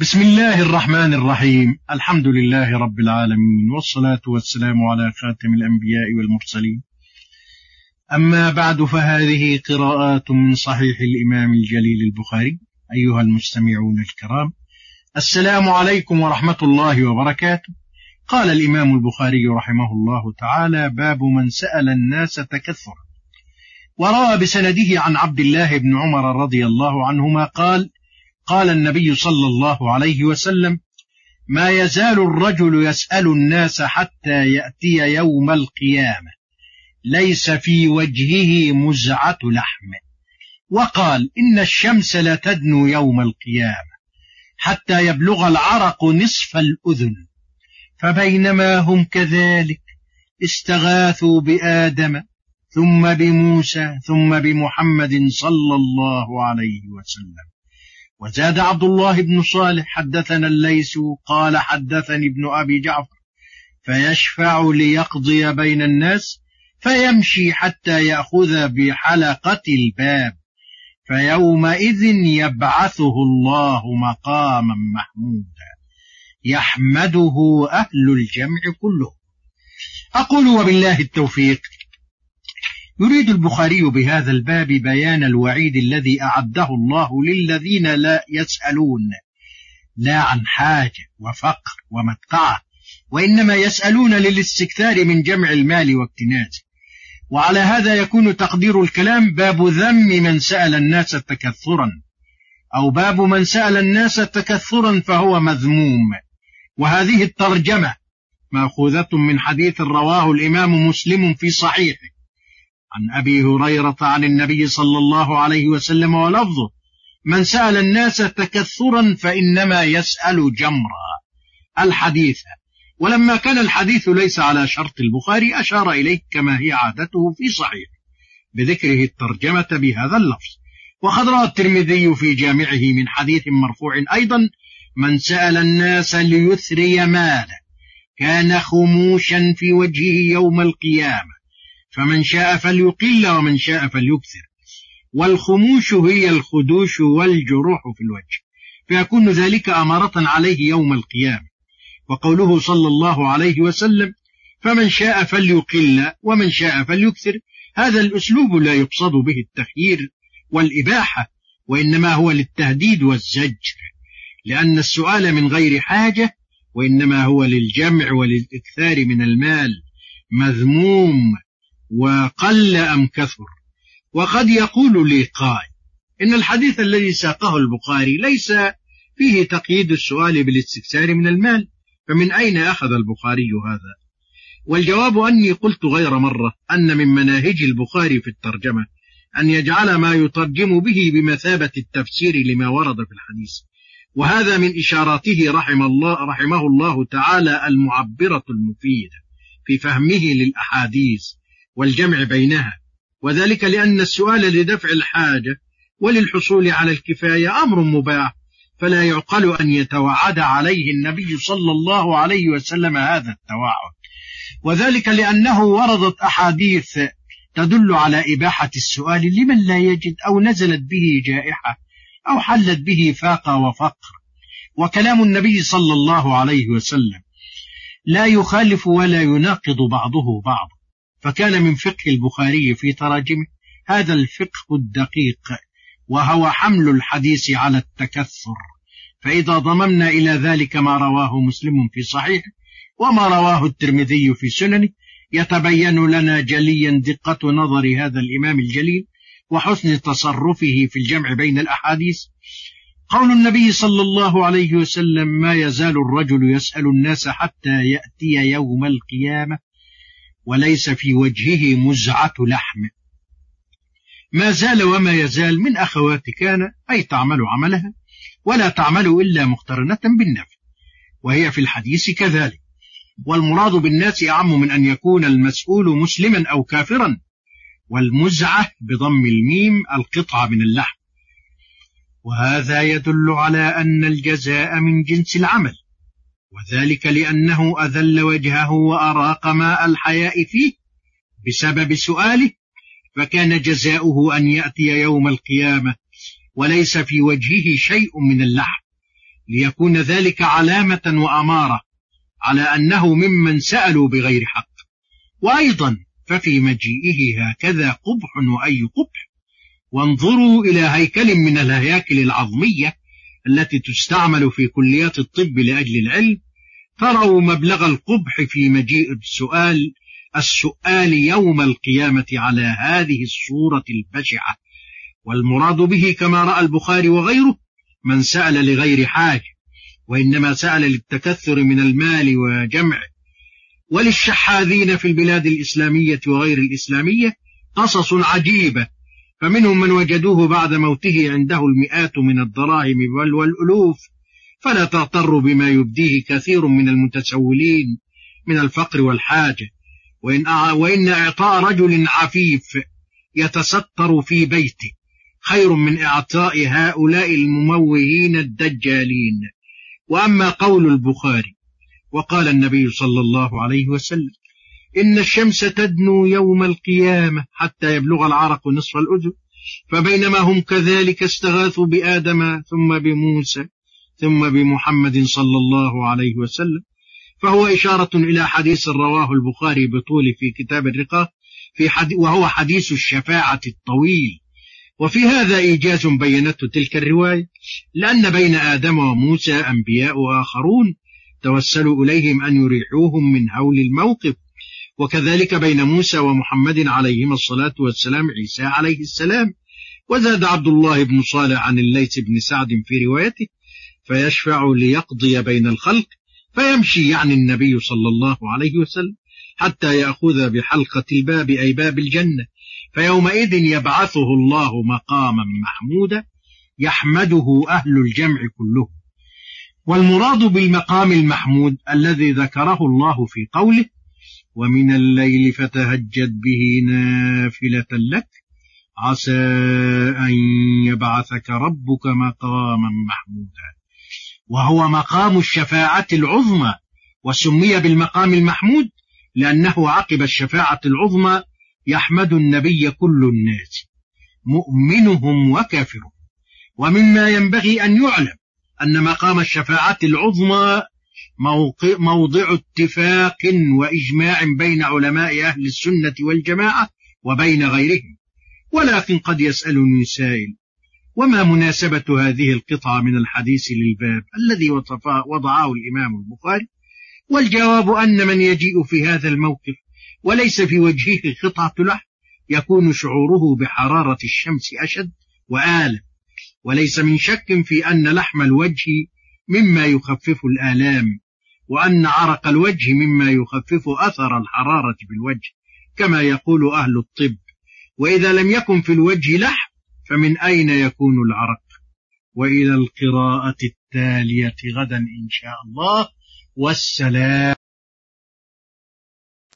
بسم الله الرحمن الرحيم. الحمد لله رب العالمين والصلاة والسلام على خاتم الأنبياء والمرسلين. أما بعد فهذه قراءات من صحيح الإمام الجليل البخاري. أيها المستمعون الكرام السلام عليكم ورحمة الله وبركاته. قال الإمام البخاري رحمه الله تعالى باب من سأل الناس تكثرا. وروى بسنده عن عبد الله بن عمر رضي الله عنهما قال قال النبي صلى الله عليه وسلم ما يزال الرجل يسأل الناس حتى يأتي يوم القيامة. ليس في وجهه مزعة لحم. وقال إن الشمس لتدنو يوم القيامة حتى يبلغ العرق نصف الأذن. فبينما هم كذلك استغاثوا بآدم ثم بموسى ثم بمحمد صلى الله عليه وسلم. وزاد عبد الله بن صالح حدثنا الليث قال حدثني ابن أبي جعفر فيشفع ليقضي بين الناس فيمشي حتى يأخذ بحلقة الباب فيومئذ يبعثه الله مقاما محمودا يحمده أهل الجمع كله أقول وبالله التوفيق يريد البخاري بهذا الباب بيان الوعيد الذي أعده الله للذين لا يسألون لا عن حاجة وفقر ومدقعة وإنما يسألون للاستكثار من جمع المال واكتنازه وعلى هذا يكون تقدير الكلام باب ذم من سأل الناس تكثرا أو باب من سأل الناس تكثرا فهو مذموم. وهذه الترجمة مأخوذة من حديث رواه الإمام مسلم في صحيحه. عن أبي هريرة عن النبي صلى الله عليه وسلم ولفظه من سأل الناس تكثرا فإنما يسأل جمرا. الحديث. ولما كان الحديث ليس على شرط البخاري أشار إليه كما هي عادته في صحيح بذكره الترجمة بهذا اللفظ. وقد روى الترمذي في جامعه من حديث مرفوع أيضا من سأل الناس ليثري ماله كان خموشا في وجهه يوم القيامة. فمن شاء فليقل ومن شاء فليكثر. والخموش هي الخدوش والجروح في الوجه. فيكون ذلك أمارة عليه يوم القيامة. وقوله صلى الله عليه وسلم فمن شاء فليقل ومن شاء فليكثر. هذا الأسلوب لا يقصد به التخيير والإباحة وإنما هو للتهديد والزجر. لأن السؤال من غير حاجة وإنما هو للجمع وللإكثار من المال مذموم. وقل أم كثر. وقد يقول لي قائل إن الحديث الذي ساقه البخاري ليس فيه تقييد السؤال بالاستكثار من المال فمن أين أخذ البخاري هذا؟ والجواب أني قلت غير مرة أن من مناهج البخاري في الترجمة أن يجعل ما يترجم به بمثابة التفسير لما ورد في الحديث. وهذا من إشاراته رحم الله رحمه الله تعالى المعبرة المفيدة في فهمه للأحاديث. والجمع بينها. وذلك لأن السؤال لدفع الحاجة وللحصول على الكفاية أمر مباح فلا يعقل أن يتوعد عليه النبي صلى الله عليه وسلم هذا التوعد. وذلك لأنه وردت أحاديث تدل على إباحة السؤال لمن لا يجد أو نزلت به جائحة أو حلت به فاقة وفقر. وكلام النبي صلى الله عليه وسلم لا يخالف ولا يناقض بعضه بعضا. فكان من فقه البخاري في تراجمه هذا الفقه الدقيق وهو حمل الحديث على التكثر. فإذا ضممنا إلى ذلك ما رواه مسلم في صحيح وما رواه الترمذي في سننه يتبين لنا جليا دقة نظر هذا الإمام الجليل وحسن تصرفه في الجمع بين الأحاديث. قول النبي صلى الله عليه وسلم ما يزال الرجل يسأل الناس حتى يأتي يوم القيامة وليس في وجهه مزعة لحم. ما زال وما يزال من أخوات كان أي تعمل عملها ولا تعمل إلا مقترنة بالنفع وهي في الحديث كذلك. والمراد بالناس أعم من أن يكون المسؤول مسلما أو كافرا والمزعة بضم الميم القطعة من اللحم. وهذا يدل على أن الجزاء من جنس العمل. وذلك لأنه أذل وجهه وأراق ماء الحياء فيه بسبب سؤاله فكان جزاؤه أن يأتي يوم القيامة وليس في وجهه شيء من اللحم. ليكون ذلك علامة وأمارة على أنه ممن سألوا بغير حق. وأيضا ففي مجيئه هكذا قبح وأي قبح وانظروا إلى هيكل من الهياكل العظمية التي تستعمل في كليات الطب لأجل العلم تروا مبلغ القبح في مجيء السؤال السؤال يوم القيامة على هذه الصورة البشعة. والمراد به كما رأى البخاري وغيره من سأل لغير حاجة وإنما سأل للتكثر من المال وجمعه وللشحاذين في البلاد الإسلامية وغير الإسلامية قصص عجيبة فمنهم من وجدوه بعد موته عنده المئات من الدراهم والألوف فلا تغتروا بما يبديه كثير من المتسولين من الفقر والحاجة. وإن, وإن إعطاء رجل عفيف يتستر في بيته خير من إعطاء هؤلاء المموهين الدجالين. وأما قول البخاري وقال النبي صلى الله عليه وسلم إن الشمس تدنو يوم القيامة حتى يبلغ العرق نصف الأذن فبينما هم كذلك استغاثوا بآدم ثم بموسى ثم بمحمد صلى الله عليه وسلم. فهو إشارة إلى حديث رواه البخاري بطول في كتاب الرقاق في حديث وهو حديث الشفاعة الطويل. وفي هذا إيجاز بينته تلك الرواية لأن بين آدم وموسى أنبياء آخرون توسلوا إليهم أن يريحوهم من هول الموقف. وكذلك بين موسى ومحمد عليهما الصلاة والسلام عيسى عليه السلام. وزاد عبد الله بن صالح عن الليث بن سعد في روايته فيشفع ليقضي بين الخلق فيمشي يعني النبي صلى الله عليه وسلم حتى يأخذ بحلقة الباب أي باب الجنة. فيومئذ يبعثه الله مقاما محمودا يحمده أهل الجمع كله والمراد بالمقام المحمود الذي ذكره الله في قوله ومن الليل فتهجد به نافلة لك. عسى أن يبعثك ربك مقاما محمودا. وهو مقام الشفاعة العظمى. وسمي بالمقام المحمود لأنه عقب الشفاعة العظمى يحمد النبي كل الناس. مؤمنهم وكافرهم. ومما ينبغي أن يعلم أن مقام الشفاعة العظمى موضع اتفاق وإجماع بين علماء أهل السنة والجماعة وبين غيرهم. ولكن قد يسألني سائل وما مناسبة هذه القطعة من الحديث للباب الذي وضعه الإمام البخاري؟ والجواب أن من يجيء في هذا الموقف وليس في وجهه قطعة لحم يكون شعوره بحرارة الشمس أشد وآلة. وليس من شك في أن لحم الوجه مما يخفف الآلام وأن عرق الوجه مما يخفف أثر الحرارة بالوجه كما يقول أهل الطب. وإذا لم يكن في الوجه لحم فمن أين يكون العرق؟ وإلى القراءة التالية غدا إن شاء الله. والسلام